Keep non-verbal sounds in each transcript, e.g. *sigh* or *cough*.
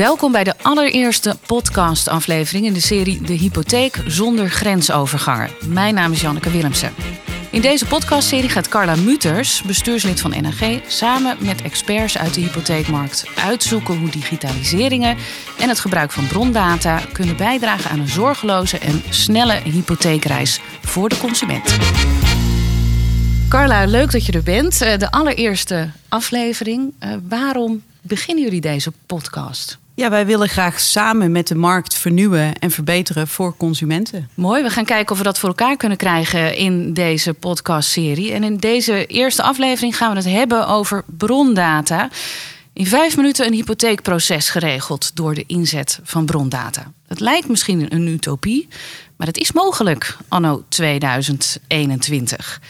Welkom bij de allereerste podcastaflevering in de serie De Hypotheek zonder grensovergangen. Mijn naam is Janneke Willemsen. In deze podcastserie gaat Carla Muters, bestuurslid van NAG, samen met experts uit de hypotheekmarkt uitzoeken hoe digitaliseringen en het gebruik van brondata kunnen bijdragen aan een zorgeloze en snelle hypotheekreis voor de consument. Carla, leuk dat je er bent. Eh, de allereerste aflevering. Eh, waarom beginnen jullie deze podcast? Ja, wij willen graag samen met de markt vernieuwen en verbeteren voor consumenten. Mooi, we gaan kijken of we dat voor elkaar kunnen krijgen in deze podcastserie. En in deze eerste aflevering gaan we het hebben over brondata. In vijf minuten een hypotheekproces geregeld door de inzet van brondata. Het lijkt misschien een utopie, maar het is mogelijk anno 2021.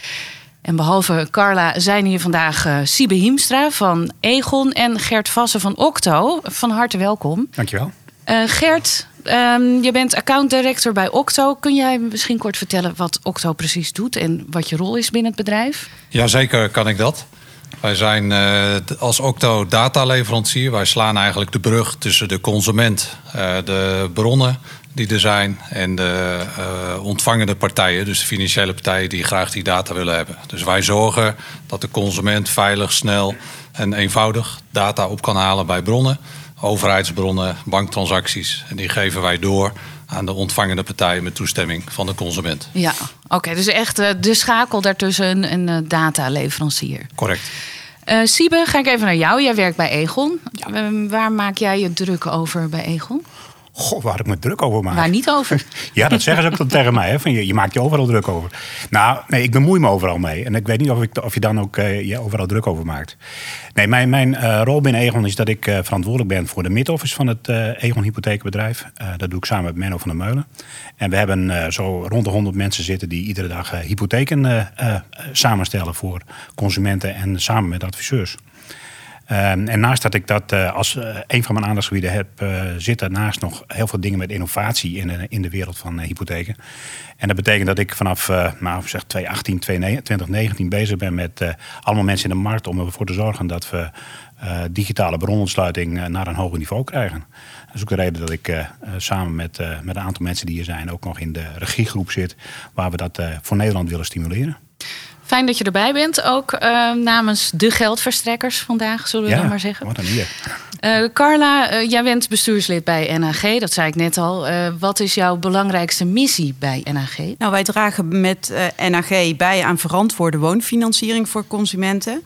En behalve Carla zijn hier vandaag uh, Siebe Hiemstra van Egon en Gert Vassen van Octo. Van harte welkom. Dankjewel. Uh, Gert, um, je bent account director bij Octo. Kun jij misschien kort vertellen wat Octo precies doet en wat je rol is binnen het bedrijf? Jazeker kan ik dat. Wij zijn uh, als Octo dataleverancier. Wij slaan eigenlijk de brug tussen de consument, de bronnen die er zijn en de uh, ontvangende partijen, dus de financiële partijen die graag die data willen hebben. Dus wij zorgen dat de consument veilig, snel en eenvoudig data op kan halen bij bronnen, overheidsbronnen, banktransacties. En die geven wij door aan de ontvangende partijen met toestemming van de consument. Ja, oké. dus echt uh, de schakel daartussen een uh, dataleverancier. Correct. Uh, Siebe, ga ik even naar jou. Jij werkt bij Egon. Ja. waar maak jij je druk over bij Egon? Goh, waar ik me druk over maak. Waar niet over? *laughs* ja, dat zeggen ze ook tegen mij. Hè, van je, je maakt je overal druk over. Nou, nee, ik bemoei me overal mee. En ik weet niet of, ik, of je dan ook uh, je overal druk over maakt. Nee, mijn, mijn uh, rol binnen Egon is dat ik uh, verantwoordelijk ben voor de mid-office van het Egon Hypotheekbedrijf. dat doe ik samen met Menno van der Meulen. En we hebben zo rond de 100 mensen zitten die iedere dag hypotheken samenstellen voor consumenten en samen met adviseurs. Um, en naast dat ik dat uh, als uh, een van mijn aandachtsgebieden heb, uh, zit daarnaast nog heel veel dingen met innovatie in, in de wereld van hypotheken. En dat betekent dat ik vanaf nou, zeg 2018, 2019 bezig ben met allemaal mensen in de markt om ervoor te zorgen dat we digitale bronontsluiting naar een hoger niveau krijgen. Dat is ook de reden dat ik samen met, met een aantal mensen die hier zijn ook nog in de regiegroep zit, waar we dat voor Nederland willen stimuleren. Fijn dat je erbij bent, ook uh, namens de geldverstrekkers vandaag, zullen we ja, dan maar zeggen. Wat een hier. Uh, Carla, uh, jij bent bestuurslid bij NAG, dat zei ik net al. wat is jouw belangrijkste missie bij NAG? Nou, wij dragen met NAG bij aan verantwoorde woonfinanciering voor consumenten.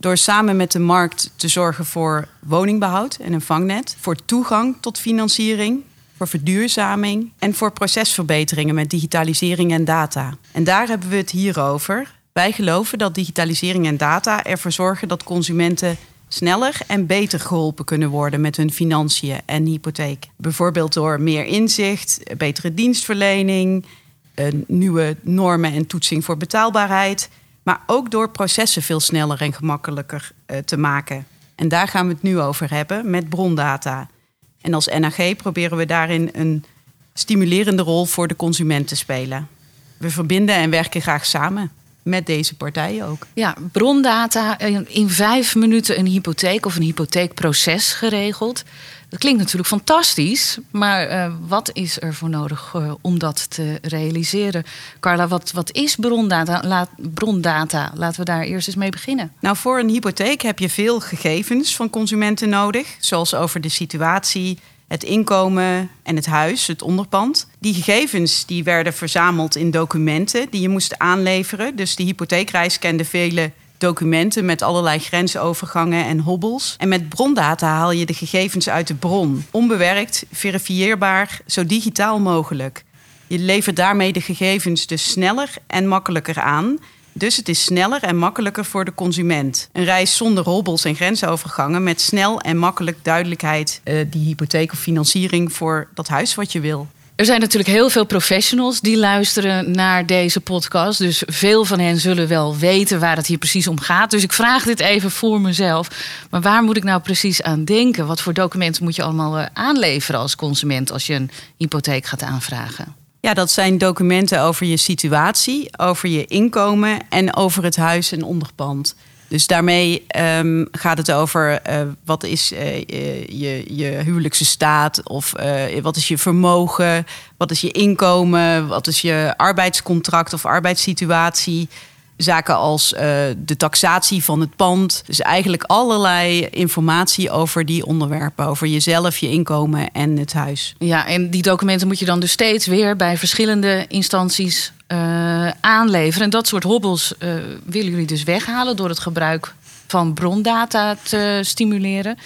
Door samen met de markt te zorgen voor woningbehoud en een vangnet, voor toegang tot financiering, voor verduurzaming en voor procesverbeteringen met digitalisering en data. En daar hebben we het hier over. Wij geloven dat digitalisering en data ervoor zorgen dat consumenten sneller en beter geholpen kunnen worden met hun financiën en hypotheek. Bijvoorbeeld door meer inzicht, betere dienstverlening, nieuwe normen en toetsing voor betaalbaarheid, maar ook door processen veel sneller en gemakkelijker eh, te maken. En daar gaan we het nu over hebben met brondata. En als NAG proberen we daarin een stimulerende rol voor de consument te spelen. We verbinden en werken graag samen met deze partijen ook. Ja, brondata, in vijf minuten een hypotheek of een hypotheekproces geregeld. Dat klinkt natuurlijk fantastisch, maar uh, wat is er voor nodig uh, om dat te realiseren? Carla, wat, wat is brondata? Laat, brondata? Laten we daar eerst eens mee beginnen. Nou, voor een hypotheek heb je veel gegevens van consumenten nodig, zoals over de situatie, het inkomen en het huis, het onderpand. Die gegevens die werden verzameld in documenten die je moest aanleveren. Dus de hypotheekreis kende vele documenten met allerlei grensovergangen en hobbels. En met brondata haal je de gegevens uit de bron. Onbewerkt, verifieerbaar, zo digitaal mogelijk. Je levert daarmee de gegevens dus sneller en makkelijker aan. Dus het is sneller en makkelijker voor de consument. Een reis zonder hobbels en grensovergangen met snel en makkelijk duidelijkheid uh, die hypotheek of financiering voor dat huis wat je wil. Er zijn natuurlijk heel veel professionals die luisteren naar deze podcast. Dus veel van hen zullen wel weten waar het hier precies om gaat. Dus ik vraag dit even voor mezelf. Maar waar moet ik nou precies aan denken? Wat voor documenten moet je allemaal eh, aanleveren als consument als je een hypotheek gaat aanvragen? Ja, dat zijn documenten over je situatie, over je inkomen en over het huis en onderpand. Dus daarmee ehm, gaat het over uh, wat is uh, je, je huwelijkse staat of uh, wat is je vermogen, wat is je inkomen, wat is je arbeidscontract of arbeidssituatie. Zaken als de taxatie van het pand. Dus eigenlijk allerlei informatie over die onderwerpen. Over jezelf, je inkomen en het huis. Ja, en die documenten moet je dan dus steeds weer bij verschillende instanties uh, aanleveren. En dat soort hobbels uh, willen jullie dus weghalen door het gebruik van brondata te stimuleren.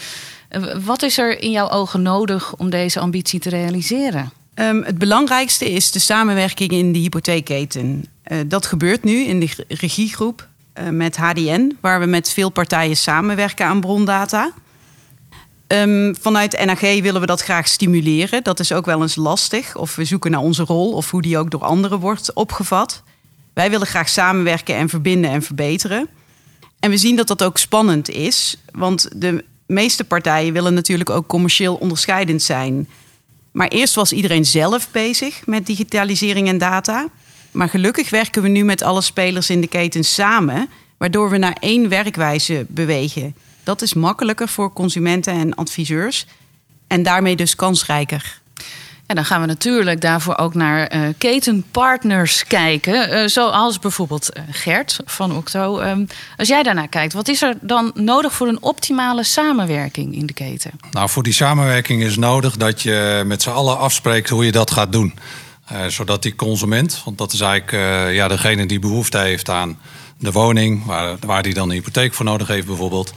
Wat is er in jouw ogen nodig om deze ambitie te realiseren? Um, het belangrijkste is de samenwerking in de hypotheekketen. dat gebeurt nu in de regiegroep met HDN, waar we met veel partijen samenwerken aan brondata. Um, vanuit NAG willen we dat graag stimuleren. Dat is ook wel eens lastig. Of we zoeken naar onze rol of hoe die ook door anderen wordt opgevat. Wij willen graag samenwerken en verbinden en verbeteren. En we zien dat dat ook spannend is. Want de meeste partijen willen natuurlijk ook commercieel onderscheidend zijn. Maar eerst was iedereen zelf bezig met digitalisering en data. Maar gelukkig werken we nu met alle spelers in de keten samen, waardoor we naar één werkwijze bewegen. Dat is makkelijker voor consumenten en adviseurs en daarmee dus kansrijker. En dan gaan we natuurlijk daarvoor ook naar uh, ketenpartners kijken. Uh, zoals bijvoorbeeld uh, Gert van Octo. Um, als jij daarnaar kijkt, wat is er dan nodig voor een optimale samenwerking in de keten? Nou, voor die samenwerking is nodig dat je met z'n allen afspreekt hoe je dat gaat doen. zodat die consument, want dat is eigenlijk ja, degene die behoefte heeft aan de woning, waar, waar dan een hypotheek voor nodig heeft bijvoorbeeld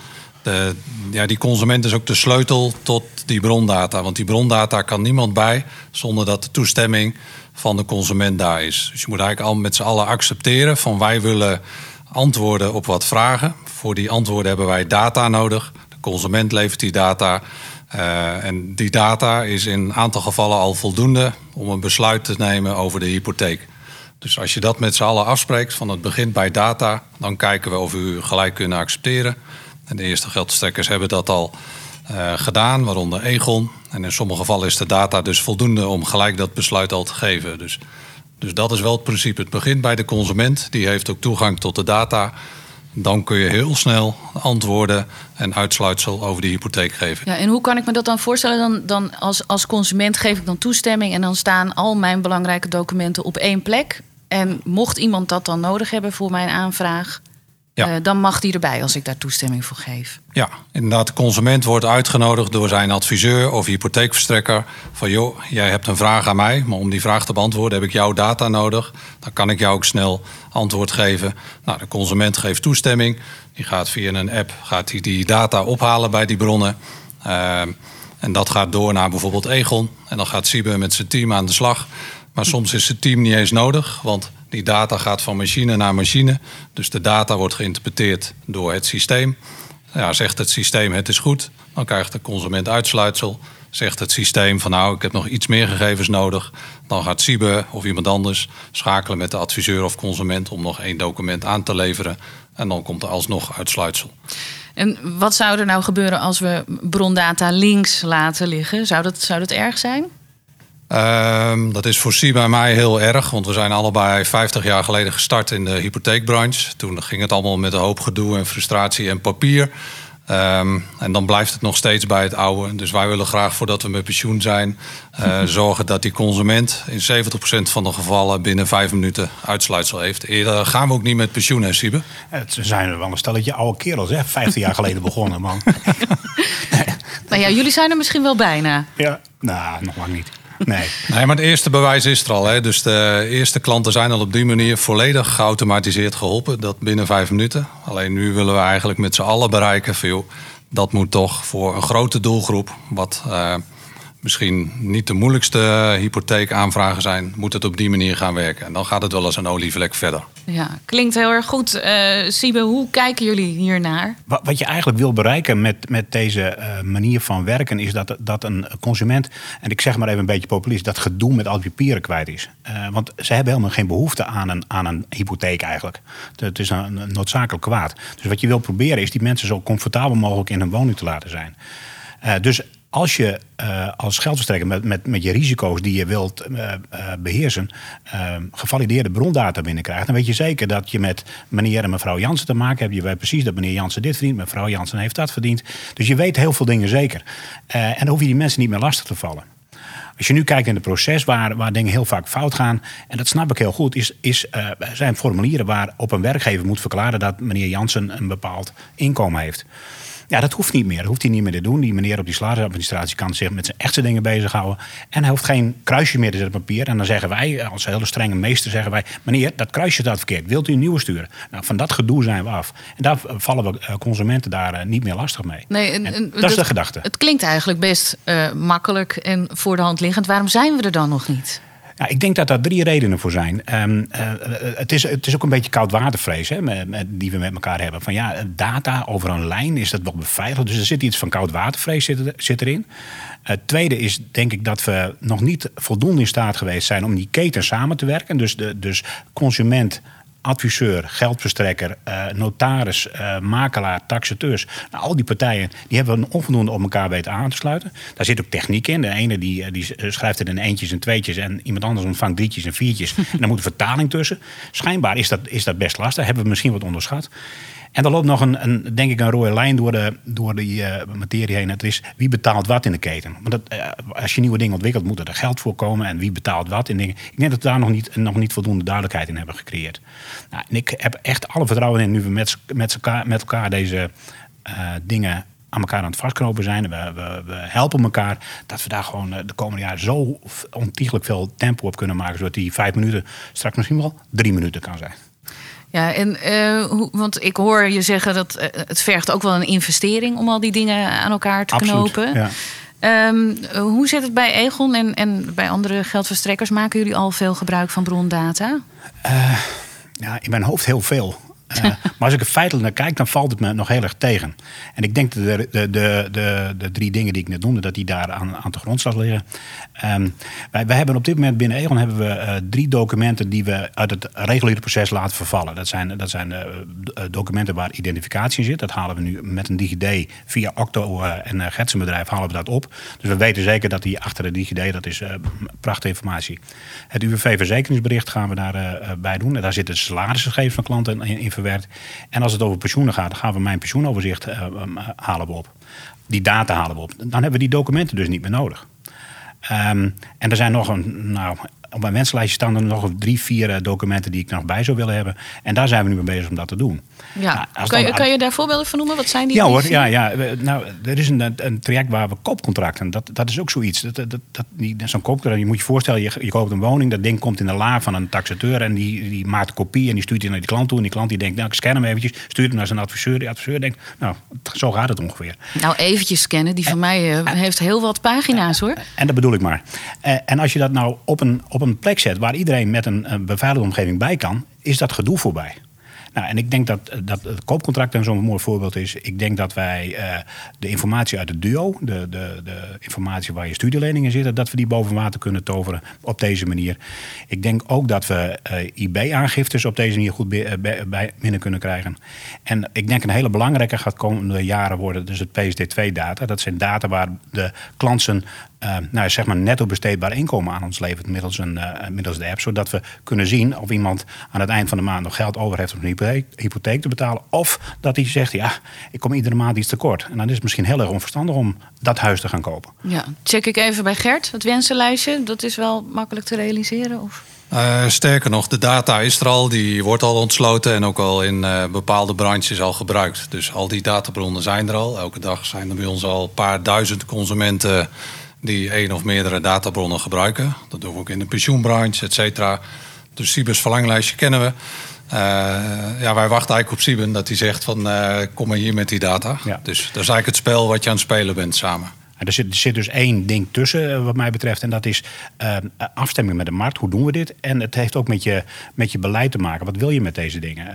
de, ja, die consument is ook de sleutel tot die brondata. Want die brondata kan niemand bij zonder dat de toestemming van de consument daar is. Dus je moet eigenlijk al met z'n allen accepteren van wij willen antwoorden op wat vragen. Voor die antwoorden hebben wij data nodig. De consument levert die data. Uh, en die data is in een aantal gevallen al voldoende om een besluit te nemen over de hypotheek. Dus als je dat met z'n allen afspreekt van het begint bij data, dan kijken we of we u gelijk kunnen accepteren. En de eerste geldstrekkers hebben dat al uh, gedaan, waaronder Egon. En in sommige gevallen is de data dus voldoende om gelijk dat besluit al te geven. Dus, dus dat is wel het principe. Het begint bij de consument, die heeft ook toegang tot de data. Dan kun je heel snel antwoorden en uitsluitsel over die hypotheek geven. Ja, en hoe kan ik me dat dan voorstellen? Dan, dan als, als consument geef ik dan toestemming en dan staan al mijn belangrijke documenten op één plek. En mocht iemand dat dan nodig hebben voor mijn aanvraag, ja. Uh, dan mag die erbij als ik daar toestemming voor geef. Ja, inderdaad. De consument wordt uitgenodigd door zijn adviseur of hypotheekverstrekker. Van joh, jij hebt een vraag aan mij, maar om die vraag te beantwoorden heb ik jouw data nodig. Dan kan ik jou ook snel antwoord geven. Nou, de consument geeft toestemming. Die gaat via een app gaat die, die data ophalen bij die bronnen. Uh, en dat gaat door naar bijvoorbeeld Egon. En dan gaat Siebe met zijn team aan de slag. Maar soms is het team niet eens nodig, want die data gaat van machine naar machine. Dus de data wordt geïnterpreteerd door het systeem. Ja, zegt het systeem het is goed, dan krijgt de consument uitsluitsel. Zegt het systeem van nou, ik heb nog iets meer gegevens nodig. Dan gaat Siebe of iemand anders schakelen met de adviseur of consument om nog één document aan te leveren. En dan komt er alsnog uitsluitsel. En wat zou er nou gebeuren als we brondata links laten liggen? Zou dat, zou dat erg zijn? Um, dat is voor Sie bij mij heel erg, want we zijn allebei 50 jaar geleden gestart in de hypotheekbranche. Toen ging het allemaal met een hoop gedoe en frustratie en papier. Um, en dan blijft het nog steeds bij het oude. Dus wij willen graag, voordat we met pensioen zijn, uh, *laughs* zorgen dat die consument in 70% van de gevallen binnen vijf minuten uitsluitsel heeft. Eerder gaan we ook niet met pensioen, hè, Siebe? Het zijn wel een stelletje oude kerels, hè? 15 jaar geleden begonnen, man. *laughs* *laughs* nou ja, jullie zijn er misschien wel bijna. Ja, nou, nog lang niet. Nee. nee, maar het eerste bewijs is er al. Hè. Dus de eerste klanten zijn al op die manier volledig geautomatiseerd geholpen. Dat binnen vijf minuten. Alleen nu willen we eigenlijk met z'n allen bereiken van dat moet toch voor een grote doelgroep, wat uh, misschien niet de moeilijkste hypotheekaanvragen zijn, moet het op die manier gaan werken. En dan gaat het wel als een olievlek verder. Ja, klinkt heel erg goed. Uh, Siebe, hoe kijken jullie hiernaar? Wat, wat je eigenlijk wil bereiken met, met deze uh, manier van werken... is dat, dat een consument, en ik zeg maar even een beetje populist... dat gedoe met al die papieren kwijt is. Uh, want ze hebben helemaal geen behoefte aan een, aan een hypotheek eigenlijk. Het is een, een noodzakelijk kwaad. Dus wat je wil proberen is die mensen zo comfortabel mogelijk in hun woning te laten zijn. Uh, dus als je uh, als geldverstrekker met, met, met je risico's die je wilt uh, uh, beheersen, gevalideerde brondata binnenkrijgt, dan weet je zeker dat je met meneer en mevrouw Jansen te maken hebt. Je weet precies dat meneer Jansen dit verdient, mevrouw Jansen heeft dat verdiend. Dus je weet heel veel dingen zeker. en dan hoef je die mensen niet meer lastig te vallen. Als je nu kijkt in het proces waar, waar dingen heel vaak fout gaan, en dat snap ik heel goed, is, is, zijn formulieren waar op een werkgever moet verklaren dat meneer Jansen een bepaald inkomen heeft. Ja, dat hoeft niet meer. Dat hoeft hij niet meer te doen. Die meneer op die salarisadministratie kan zich met zijn echte dingen bezighouden. En hij hoeft geen kruisje meer te zetten op papier. En dan zeggen wij, als hele strenge meester, zeggen wij... meneer, dat kruisje staat verkeerd. Wilt u een nieuwe sturen? Nou, van dat gedoe zijn we af. En daar vallen we eh, consumenten daar eh, niet meer lastig mee. Nee, en, en, dat, is de gedachte. Het klinkt eigenlijk best uh, makkelijk en voor de hand liggend. Waarom zijn we er dan nog niet? Ja, ik denk dat daar drie redenen voor zijn. Um, uh, het, is, het is ook een beetje koudwatervrees hè, die we met elkaar hebben. Van ja, data over een lijn, is dat wel beveiligd? Dus er zit iets van koudwatervrees zit, zit erin. Het tweede is denk ik dat we nog niet voldoende in staat geweest zijn om die keten samen te werken. Dus, de, dus consument adviseur, geldverstrekker, uh, notaris, uh, makelaar, taxateurs. Nou, al die partijen die hebben we onvoldoende op elkaar weten aan te sluiten. Daar zit ook techniek in. De ene die, eh, die schrijft het in eentjes en tweetjes en iemand anders ontvangt drietjes en viertjes. *laughs* en dan moet een vertaling tussen. Schijnbaar is dat, is dat best lastig. Hebben we misschien wat onderschat. En er loopt nog een, een, denk ik een rode lijn door, de, door die uh, materie heen. Het is wie betaalt wat in de keten. Want dat, uh, als je nieuwe dingen ontwikkelt, moet er geld voor komen. En wie betaalt wat in dingen. Ik denk dat we daar nog niet, nog niet voldoende duidelijkheid in hebben gecreëerd. Nou, en ik heb echt alle vertrouwen in nu we met, met, elkaar, met elkaar deze uh, dingen aan elkaar aan het vastknopen zijn. We, we, we, helpen elkaar. Dat we daar gewoon de komende jaren zo ontiegelijk veel tempo op kunnen maken. Zodat die vijf minuten straks misschien wel drie minuten kan zijn. Ja, en uh, hoe, want ik hoor je zeggen dat uh, het vergt ook wel een investering om al die dingen aan elkaar te Absoluut, knopen. Ja. Um, hoe zit het bij Egon en, en bij andere geldverstrekkers? Maken jullie al veel gebruik van brondata? Uh, ja, in mijn hoofd heel veel. Uh, maar als ik er feitelijk naar kijk, dan valt het me nog heel erg tegen. En ik denk dat de, de, de, de, drie dingen die ik net noemde, dat die daar aan, aan de grondslag liggen. Um, wij, hebben op dit moment binnen Egon hebben we uh, drie documenten die we uit het reguliere proces laten vervallen. Dat zijn, dat zijn uh, documenten waar identificatie in zit. Dat halen we nu met een DigiD via Octo en uh, halen we dat op. Dus we weten zeker dat die achter de DigiD, dat is prachtige informatie. Het UWV-verzekeringsbericht gaan we daarbij bij doen. En daar zitten salarisgegevens van klanten in, in verwerkt. En als het over pensioenen gaat, dan gaan we mijn pensioenoverzicht uh, halen we op. Die data halen we op. Dan hebben we die documenten dus niet meer nodig. Um, en er zijn nog een, nou, op mijn wenslijstje staan er nog drie, vier eh, documenten die ik nog bij zou willen hebben. En daar zijn we nu mee bezig om dat te doen. Ja. Nou, kan, je, kan je daar voorbeelden van noemen? Wat zijn die? Ja hoor, ja, ja. Nou, er is een, een traject waar we koopcontracten. Dat, dat is ook zoiets. Dat, dat, dat, Zo'n koopcontract, je moet je voorstellen, je, je koopt een woning. Dat ding komt in de la van een taxateur. En die, die maakt een kopie en die stuurt die naar die klant toe. En die klant die denkt, nou ik scan hem eventjes. Stuurt hem naar zijn adviseur. Die adviseur denkt, nou zo gaat het ongeveer. Nou eventjes scannen. Die van mij uh, heeft heel wat pagina's hoor. En dat bedoel ik maar. En als je dat nou op een, op een plek zet waar iedereen met een, beveiligde omgeving bij kan, is dat gedoe voorbij. Nou, en ik denk dat, dat het koopcontract een zo'n mooi voorbeeld is. Ik denk dat wij uh, de informatie uit het duo, de, de, de informatie waar je studieleningen zitten, dat we die boven water kunnen toveren op deze manier. Ik denk ook dat we uh, IB-aangiftes op deze manier goed bij, binnen kunnen krijgen. En ik denk een hele belangrijke gaat komende jaren worden, dus het PSD2-data. Dat zijn data waar de klanten uh, nou, zeg maar netto besteedbaar inkomen aan ons levert middels, een, uh, middels de app. Zodat we kunnen zien of iemand aan het eind van de maand nog geld over heeft om een hypotheek, hypotheek te betalen. Of dat hij zegt, ja, ik kom iedere maand iets tekort. En dan is het misschien heel erg onverstandig om dat huis te gaan kopen. Ja, check ik even bij Gert, het wensenlijstje. Dat is wel makkelijk te realiseren? Of? Uh, sterker nog, de data is er al, die wordt al ontsloten en ook al in uh, bepaalde branches al gebruikt. Dus al die databronnen zijn er al. Elke dag zijn er bij ons al een paar duizend consumenten die één of meerdere databronnen gebruiken. Dat doen we ook in de pensioenbranche, et cetera. Dus Sibers verlanglijstje kennen we. Uh, ja, wij wachten eigenlijk op Sieben dat hij zegt van uh, kom maar hier met die data. Ja. Dus dat is eigenlijk het spel wat je aan het spelen bent samen. Er zit, dus één ding tussen, eh, wat mij betreft. En dat is uh, afstemming met de markt. Hoe doen we dit? En het heeft ook met je, met je beleid te maken. Wat wil je met deze dingen?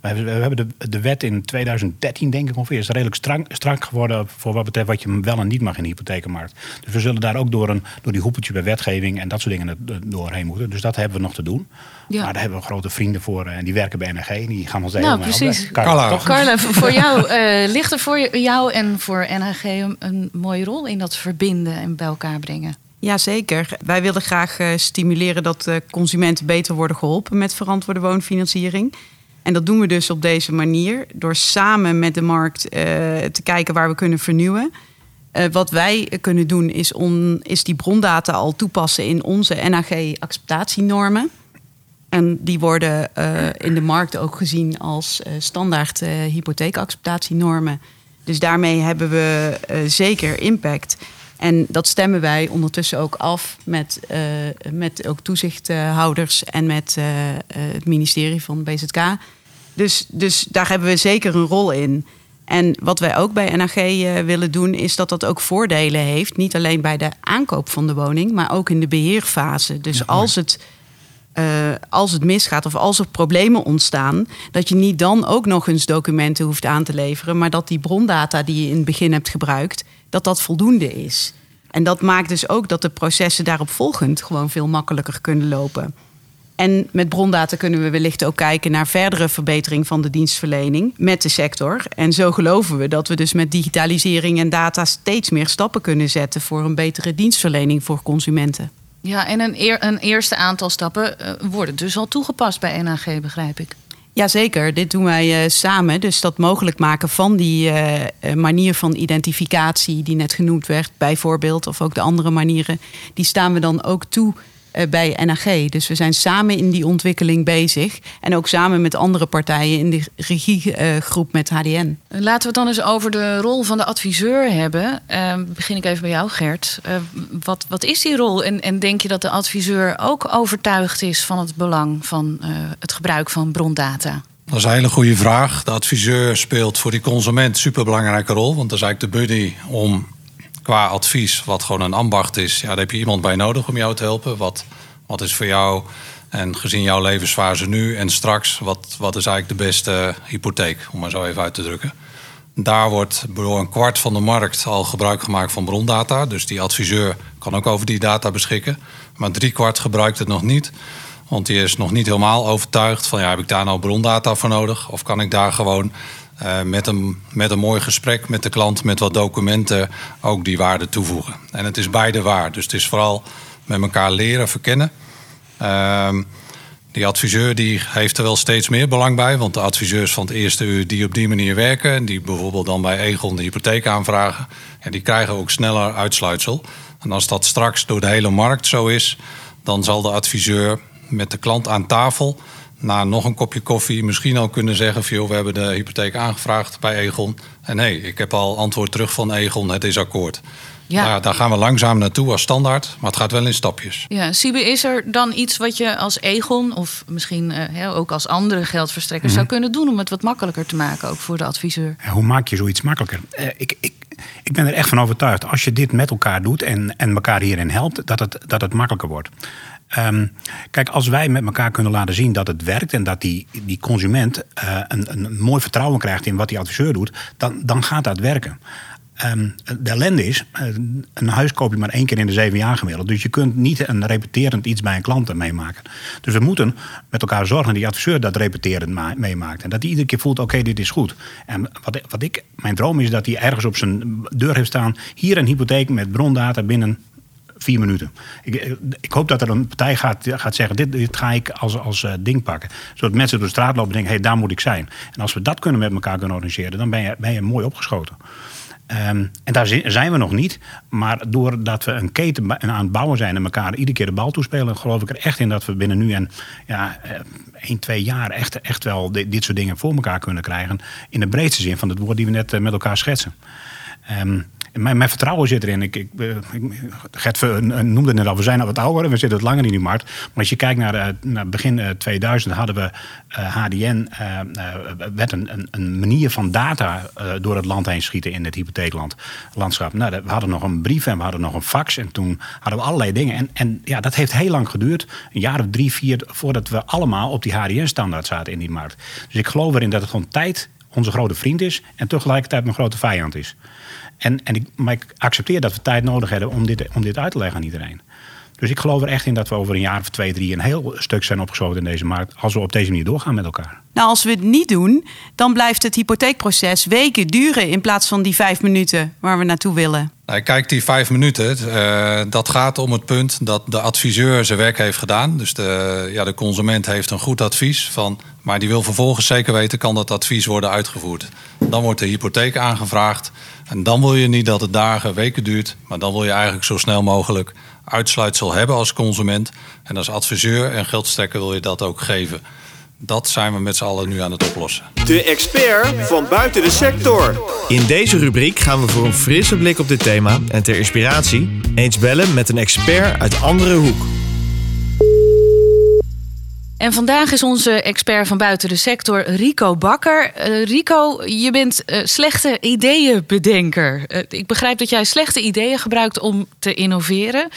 We, hebben, we hebben de, de, wet in 2013, denk ik ongeveer, is redelijk strak, strak geworden voor wat betreft wat je wel en niet mag in de hypothekenmarkt. Dus we zullen daar ook door, een, door die hoepeltje bij wetgeving en dat soort dingen doorheen moeten. Dus dat hebben we nog te doen. Ja. Maar daar hebben we grote vrienden voor en die werken bij NRG. Die gaan ons Nou, helemaal precies. Carla, Carla. toch? Carla, voor jou eh, ligt er voor jou en voor NHG een, een mooie rol in dat verbinden en bij elkaar brengen. Jazeker. Wij willen graag eh, stimuleren dat eh, consumenten beter worden geholpen met verantwoorde woonfinanciering. En dat doen we dus op deze manier. Door samen met de markt eh, te kijken waar we kunnen vernieuwen. Eh, wat wij kunnen doen is, on, is die brondata al toepassen in onze NAG-acceptatienormen. En die worden eh, in de markt ook gezien als eh, standaard eh hypotheekacceptatienormen. Dus daarmee hebben we zeker impact. En dat stemmen wij ondertussen ook af met, met ook toezichthouders en met het ministerie van BZK. Dus, dus daar hebben we zeker een rol in. En wat wij ook bij NAG willen doen, is dat dat ook voordelen heeft. Niet alleen bij de aankoop van de woning, maar ook in de beheerfase. Dus als het eh, als het misgaat of als er problemen ontstaan, dat je niet dan ook nog eens documenten hoeft aan te leveren, maar dat die brondata die je in het begin hebt gebruikt, dat dat voldoende is. En dat maakt dus ook dat de processen daarop volgend gewoon veel makkelijker kunnen lopen. En met brondata kunnen we wellicht ook kijken naar verdere verbetering van de dienstverlening met de sector. En zo geloven we dat we dus met digitalisering en data steeds meer stappen kunnen zetten voor een betere dienstverlening voor consumenten. Ja, en een, eer- een eerste aantal stappen eh, worden dus al toegepast bij NHG, begrijp ik. Jazeker, dit doen wij eh, samen. Dus dat mogelijk maken van die eh, manier van identificatie die net genoemd werd, bijvoorbeeld, of ook de andere manieren, die staan we dan ook toe bij NAG. Dus we zijn samen in die ontwikkeling bezig. En ook samen met andere partijen in de regiegroep met HDN. Laten we het dan eens over de rol van de adviseur hebben. Eh, begin ik even bij jou, Gert. Eh, wat, wat is die rol? En, en denk je dat de adviseur ook overtuigd is van het belang van eh, het gebruik van brondata? Dat is een hele goede vraag. De adviseur speelt voor die consument een superbelangrijke rol. Want dat is eigenlijk de buddy om qua advies, wat gewoon een ambacht is. Ja, daar heb je iemand bij nodig om jou te helpen. Wat, wat is voor jou en gezien jouw levensfase nu en straks... wat, wat is eigenlijk de beste hypotheek, om maar zo even uit te drukken. Daar wordt door een kwart van de markt al gebruik gemaakt van brondata. Dus die adviseur kan ook over die data beschikken. Maar drie kwart gebruikt het nog niet. Want die is nog niet helemaal overtuigd van ja, heb ik daar nou brondata voor nodig? Of kan ik daar gewoon eh, met, een, met een mooi gesprek met de klant, met wat documenten, ook die waarde toevoegen? En het is beide waar. Dus het is vooral met elkaar leren verkennen. Ehm, die adviseur die heeft er wel steeds meer belang bij. Want de adviseurs van het eerste uur die op die manier werken... en die bijvoorbeeld dan bij Egon de hypotheek aanvragen... Ja, die krijgen ook sneller uitsluitsel. En als dat straks door de hele markt zo is... dan zal de adviseur met de klant aan tafel... na nog een kopje koffie misschien al kunnen zeggen... Van, joh, we hebben de hypotheek aangevraagd bij Egon... en hé, hey, ik heb al antwoord terug van Egon, het is akkoord. Ja. Nou ja, daar gaan we langzaam naartoe als standaard... maar het gaat wel in stapjes. Ja, Siebe, is er dan iets wat je als Egon of misschien eh, hè, ook als andere geldverstrekkers zou kunnen doen om het wat makkelijker te maken, ook voor de adviseur? Ja, hoe maak je zoiets makkelijker? Eh, ik, ik, ik ben er echt van overtuigd. Als je dit met elkaar doet en, en elkaar hierin helpt, dat het, dat het makkelijker wordt. Ehm, kijk, als wij met elkaar kunnen laten zien dat het werkt en dat die, die consument eh, een, een mooi vertrouwen krijgt in wat die adviseur doet, dan, dan gaat dat werken. Ehm, de ellende is, eh, een huis koop je maar één keer in de zeven jaar gemiddeld. Dus je kunt niet een repeterend iets bij een klant meemaken. Dus we moeten met elkaar zorgen dat die adviseur dat repeterend ma- meemaakt. En dat hij iedere keer voelt, oké, dit is goed. En wat, wat ik, mijn droom is dat hij ergens op zijn deur heeft staan... hier een hypotheek met brondata binnen vier minuten. Ik, ik hoop dat er een partij gaat, gaat zeggen: dit, dit ga ik als, als eh, ding pakken. Zodat mensen door de straat lopen en denken: hé, hey, daar moet ik zijn. En als we dat kunnen met elkaar kunnen organiseren, dan ben je, ben je mooi opgeschoten. Ehm, en daar zi- zijn we nog niet. Maar doordat we een keten aan het bouwen zijn en elkaar iedere keer de bal toespelen, geloof ik er echt in dat we binnen nu en ja, eh, één, twee jaar echt, echt wel di- dit soort dingen voor elkaar kunnen krijgen. In de breedste zin van het woord die we net eh, met elkaar schetsen. Ehm, mijn, mijn vertrouwen zit erin. Ik, ik, eh, ik, Gert eh, noemde het net al, we zijn al wat ouder, we zitten wat langer in die markt. Maar als je kijkt naar, eh, naar begin eh, 2000 hadden we HDN, werd een, een, manier van data door het land heen schieten in het hypotheekland landschap. Nou, we hadden nog een brief en we hadden nog een fax en toen hadden we allerlei dingen. En, en ja, dat heeft heel lang geduurd, een jaar of drie, vier, voordat we allemaal op die HDN-standaard zaten in die markt. Dus ik geloof erin dat het gewoon tijd onze grote vriend is en tegelijkertijd mijn grote vijand is. En, en ik, maar ik accepteer dat we tijd nodig hebben om dit, om dit uit te leggen aan iedereen. Dus ik geloof er echt in dat we over een jaar of twee, drie een heel stuk zijn opgesloten in deze markt. Als we op deze manier doorgaan met elkaar. Nou, als we het niet doen, dan blijft het hypotheekproces weken duren in plaats van die vijf minuten waar we naartoe willen. Nou, kijk, die vijf minuten, uh, dat gaat om het punt dat de adviseur zijn werk heeft gedaan. Dus de, ja, de consument heeft een goed advies van, maar die wil vervolgens zeker weten, kan dat advies worden uitgevoerd. Dan wordt de hypotheek aangevraagd en dan wil je niet dat het dagen, weken duurt, maar dan wil je eigenlijk zo snel mogelijk uitsluitsel hebben als consument. En als adviseur en geldstekker wil je dat ook geven. Dat zijn we met z'n allen nu aan het oplossen. De expert van buiten de sector. In deze rubriek gaan we voor een frisse blik op dit thema en ter inspiratie eens bellen met een expert uit andere hoek. En vandaag is onze expert van buiten de sector Rico Bakker. Uh, Rico, je bent uh, slechte ideeënbedenker. Uh, ik begrijp dat jij slechte ideeën gebruikt om te innoveren.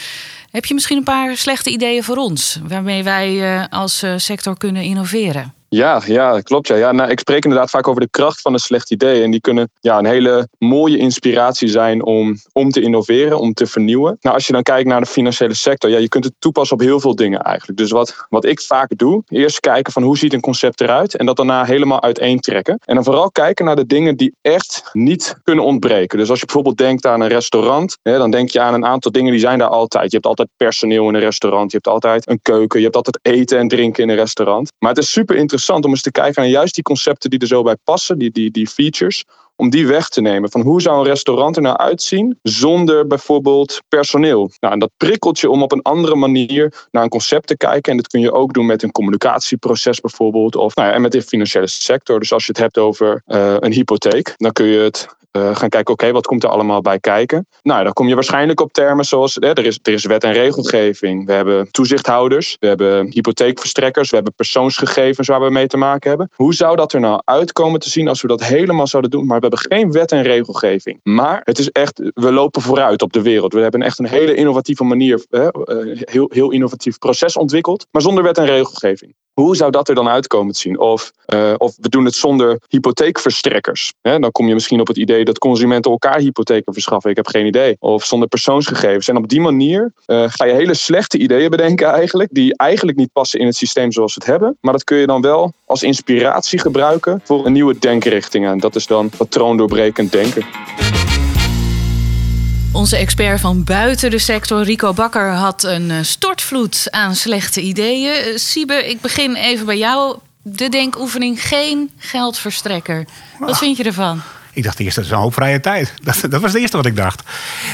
Heb je misschien een paar slechte ideeën voor ons waarmee wij als sector kunnen innoveren? Ja, ja, klopt. Ja. Ja, nou, ik spreek inderdaad vaak over de kracht van een slecht idee. En die kunnen ja, een hele mooie inspiratie zijn om, om te innoveren, om te vernieuwen. Nou, als je dan kijkt naar de financiële sector, ja, je kunt het toepassen op heel veel dingen eigenlijk. Dus wat, wat ik vaak doe, eerst kijken van hoe ziet een concept eruit en dat daarna helemaal uiteentrekken. En dan vooral kijken naar de dingen die echt niet kunnen ontbreken. Dus als je bijvoorbeeld denkt aan een restaurant, dan denk je aan een aantal dingen die zijn daar altijd. Je hebt altijd personeel in een restaurant, je hebt altijd een keuken, je hebt altijd eten en drinken in een restaurant. Maar het is super interessant interessant om eens te kijken naar juist die concepten die er zo bij passen, die, die, die features, om die weg te nemen. Van hoe zou een restaurant er nou uitzien zonder bijvoorbeeld personeel? Nou, en dat prikkelt je om op een andere manier naar een concept te kijken. En dat kun je ook doen met een communicatieproces bijvoorbeeld. Of nou ja, en met de financiële sector. Dus als je het hebt over uh, een hypotheek, dan kun je het uh, gaan kijken, oké, wat komt er allemaal bij kijken? Nou, dan kom je waarschijnlijk op termen zoals, hè, er, is, er is wet en regelgeving. We hebben toezichthouders, we hebben hypotheekverstrekkers, we hebben persoonsgegevens waar we mee te maken hebben. Hoe zou dat er nou uitkomen te zien als we dat helemaal zouden doen? Maar we hebben geen wet en regelgeving. Maar het is echt, we lopen vooruit op de wereld. We hebben echt een hele innovatieve manier, eh, heel, heel innovatief proces ontwikkeld, maar zonder wet en regelgeving. Hoe zou dat er dan uitkomen te zien? Of, uh, of we doen het zonder hypotheekverstrekkers. Hè? Dan kom je misschien op het idee dat consumenten elkaar hypotheken verschaffen. Ik heb geen idee. Of zonder persoonsgegevens. En op die manier uh, ga je hele slechte ideeën bedenken eigenlijk. Die eigenlijk niet passen in het systeem zoals we het hebben. Maar dat kun je dan wel als inspiratie gebruiken voor een nieuwe denkrichting. En dat is dan patroondoorbrekend denken. Onze expert van buiten de sector, Rico Bakker, had een eh, stortvloed aan slechte ideeën. Eh, Siebe, ik begin even bij jou. De denkoefening geen geldverstrekker. Wat vind je ervan? Ik dacht eerst, dat is een hoop vrije tijd. *laughs* Dat, dat was het eerste wat ik dacht.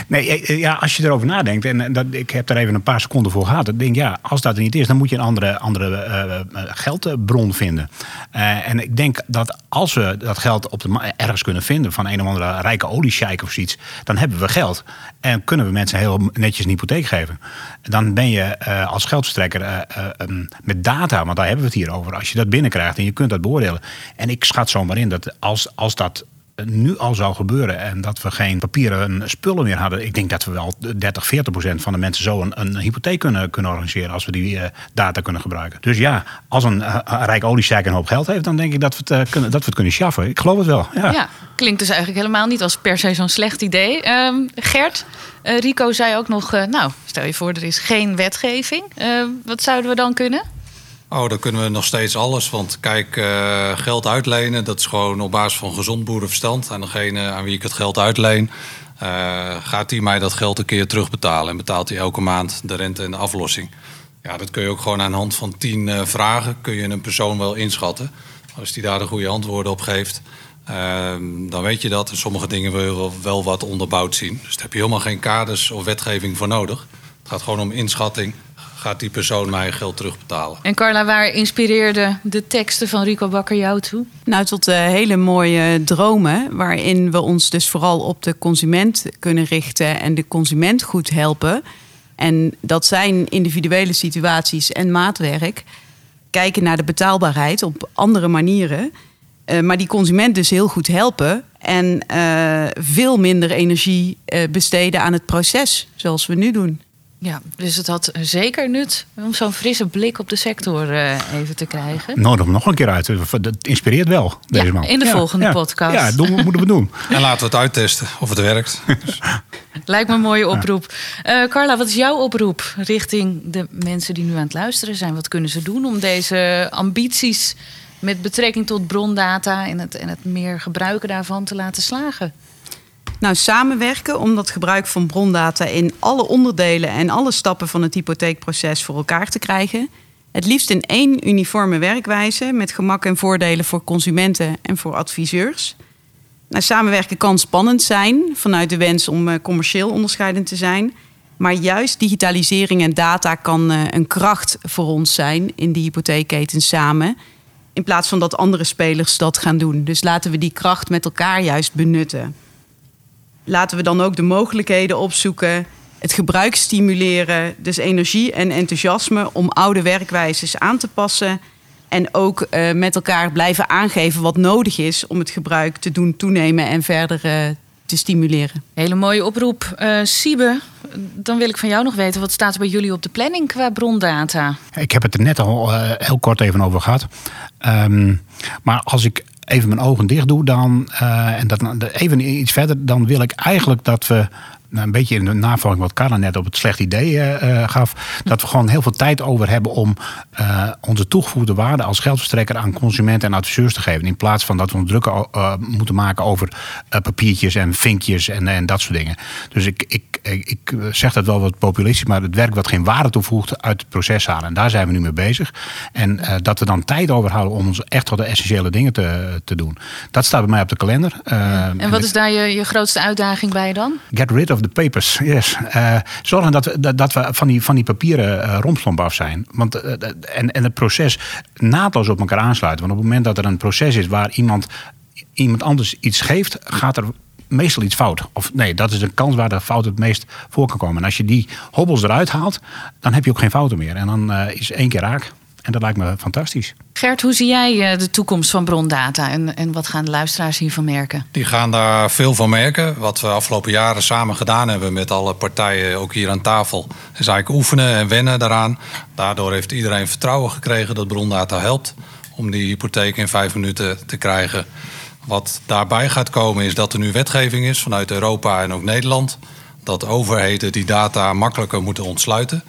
Nee, eh, eh, ja, als je erover nadenkt, en eh, dat, ik heb er even een paar seconden voor gehad. Dan denk ik, ja, als dat er niet is, dan moet je een andere, andere geldbron vinden. En ik denk dat als we dat geld op de, ergens kunnen vinden van een of andere rijke oliesjeik of zoiets, dan hebben we geld. En kunnen we mensen heel netjes een hypotheek geven. Dan ben je als geldverstrekker um, met data, want daar hebben we het hier over. Als je dat binnenkrijgt en je kunt dat beoordelen. En ik schat zomaar in dat als, als dat nu al zou gebeuren en dat we geen papieren spullen meer hadden, ik denk dat we wel 30, 40 procent van de mensen zo een, een hypotheek kunnen, kunnen organiseren als we die uh, data kunnen gebruiken. Dus ja, als een, uh, rijk oliesjijk een hoop geld heeft, dan denk ik dat we het, kunnen, dat we het kunnen schaffen. Ik geloof het wel. Ja. ja. klinkt dus eigenlijk helemaal niet als per se zo'n slecht idee. Um, Gert, Rico zei ook nog, nou, stel je voor er is geen wetgeving. wat zouden we dan kunnen? Oh, dan kunnen we nog steeds alles. Want kijk, uh, geld uitlenen, dat is gewoon op basis van gezond boerenverstand. En degene aan wie ik het geld uitleen, uh, gaat hij mij dat geld een keer terugbetalen. En betaalt hij elke maand de rente en de aflossing. Ja, dat kun je ook gewoon aan de hand van tien uh, vragen kun je een persoon wel inschatten. Als die daar de goede antwoorden op geeft, dan weet je dat. En sommige dingen wil je wel wat onderbouwd zien. Dus daar heb je helemaal geen kaders of wetgeving voor nodig. Het gaat gewoon om inschatting gaat die persoon mij geld terugbetalen. En Carla, waar inspireerde de teksten van Rico Bakker jou toe? Nou, tot uh, hele mooie dromen, waarin we ons dus vooral op de consument kunnen richten en de consument goed helpen. En dat zijn individuele situaties en maatwerk. Kijken naar de betaalbaarheid op andere manieren. Uh, maar die consument dus heel goed helpen. En uh, veel minder energie besteden aan het proces, zoals we nu doen. Ja, dus het had zeker nut om zo'n frisse blik op de sector uh, even te krijgen. Nodig hem nog een keer uit. Dat inspireert wel, deze ja, man. In de volgende podcast. Ja, dat moeten we doen. *laughs* En laten we het uittesten of het werkt. *laughs* Lijkt me een mooie oproep. Uh, Carla, wat is jouw oproep richting de mensen die nu aan het luisteren zijn? Wat kunnen ze doen om deze ambities met betrekking tot brondata en het, en het meer gebruiken daarvan te laten slagen? Nou, samenwerken om dat gebruik van brondata in alle onderdelen en alle stappen van het hypotheekproces voor elkaar te krijgen. Het liefst in één uniforme werkwijze met gemak en voordelen voor consumenten en voor adviseurs. Nou, samenwerken kan spannend zijn vanuit de wens om uh, commercieel onderscheidend te zijn. Maar juist digitalisering en data kan uh, een kracht voor ons zijn in die hypotheekketen samen. In plaats van dat andere spelers dat gaan doen. Dus laten we die kracht met elkaar juist benutten laten we dan ook de mogelijkheden opzoeken, het gebruik stimuleren, dus energie en enthousiasme om oude werkwijzes aan te passen. En ook uh, met elkaar blijven aangeven wat nodig is om het gebruik te doen toenemen en verder uh, te stimuleren. Hele mooie oproep. Uh, Siebe, dan wil ik van jou nog weten, wat staat er bij jullie op de planning qua brondata? Ik heb het er net al heel kort even over gehad. Um, maar als ik even mijn ogen dicht doe, dan, uh, en dat, even iets verder, dan wil ik eigenlijk dat we nou, een beetje in de navolging wat Carla net op het slecht idee uh, gaf. Dat we gewoon heel veel tijd over hebben om uh, onze toegevoegde waarde als geldverstrekker aan consumenten en adviseurs te geven. In plaats van dat we ons druk uh, moeten maken over papiertjes en vinkjes en, en dat soort dingen. Dus ik, ik, ik zeg dat wel wat populistisch, maar het werk wat geen waarde toevoegt uit het proces halen. En daar zijn we nu mee bezig. En dat we dan tijd overhouden om ons echt tot de essentiële dingen te, te doen. Dat staat bij mij op de kalender. en wat is daar je, je grootste uitdaging bij dan? Get rid of of the papers, yes. Uh, zorgen dat we, dat, we van die, van die papieren uh, rompslomp af zijn. Want, uh, en, en het proces naadloos op elkaar aansluiten. Want op het moment dat er een proces is waar iemand, iemand anders iets geeft, gaat er meestal iets fout. Of nee, dat is een kans waar de fout het meest voor kan komen. En als je die hobbels eruit haalt, dan heb je ook geen fouten meer. En dan is één keer raak. En dat lijkt me fantastisch. Gert, hoe zie jij eh, de toekomst van brondata en, en wat gaan de luisteraars hiervan merken? Die gaan daar veel van merken. Wat we afgelopen jaren samen gedaan hebben met alle partijen, ook hier aan tafel, is eigenlijk oefenen en wennen daaraan. Daardoor heeft iedereen vertrouwen gekregen dat brondata helpt om die hypotheek in vijf minuten te krijgen. Wat daarbij gaat komen is dat er nu wetgeving is vanuit Europa en ook Nederland. Dat overheden die data makkelijker moeten ontsluiten.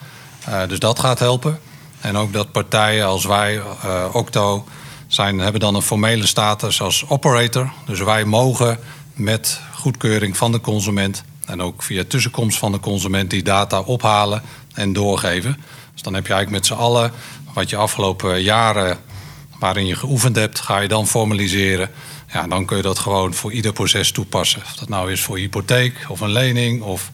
Uh, dus dat gaat helpen. En ook dat partijen als wij, uh, Octo, zijn, hebben dan een formele status als operator. Dus wij mogen met goedkeuring van de consument en ook via tussenkomst van de consument die data ophalen en doorgeven. Dus dan heb je eigenlijk met z'n allen wat je afgelopen jaren waarin je geoefend hebt, ga je dan formaliseren. Ja, dan kun je dat gewoon voor ieder proces toepassen. Of dat nou is voor hypotheek of een lening of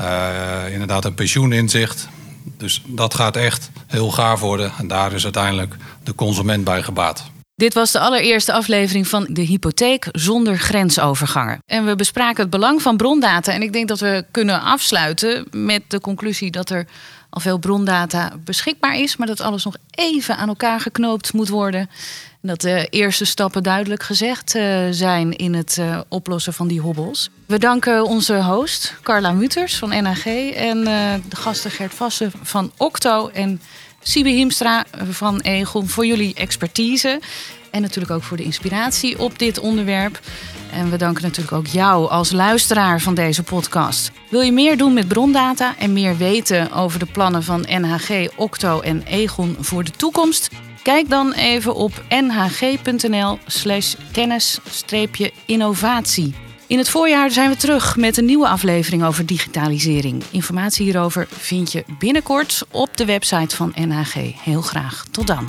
uh, inderdaad een pensioeninzicht. Dus dat gaat echt heel gaaf worden. En daar is uiteindelijk de consument bij gebaat. Dit was de allereerste aflevering van De Hypotheek zonder grensoverganger. En we bespraken het belang van brondata. En ik denk dat we kunnen afsluiten met de conclusie dat er al veel brondata beschikbaar is, maar dat alles nog even aan elkaar geknoopt moet worden dat de eerste stappen duidelijk gezegd uh, zijn in het uh, oplossen van die hobbels. We danken onze host Carla Muters van NAG en uh, de gasten Gert Vassen van Octo en Sibe Hiemstra van Egon voor jullie expertise. En natuurlijk ook voor de inspiratie op dit onderwerp. En we danken natuurlijk ook jou als luisteraar van deze podcast. Wil je meer doen met brondata en meer weten over de plannen van NHG, Octo en Egon voor de toekomst? Kijk dan even op nhg.nl/slash kennis-innovatie. In het voorjaar zijn we terug met een nieuwe aflevering over digitalisering. Informatie hierover vind je binnenkort op de website van NHG. Heel graag. Tot dan.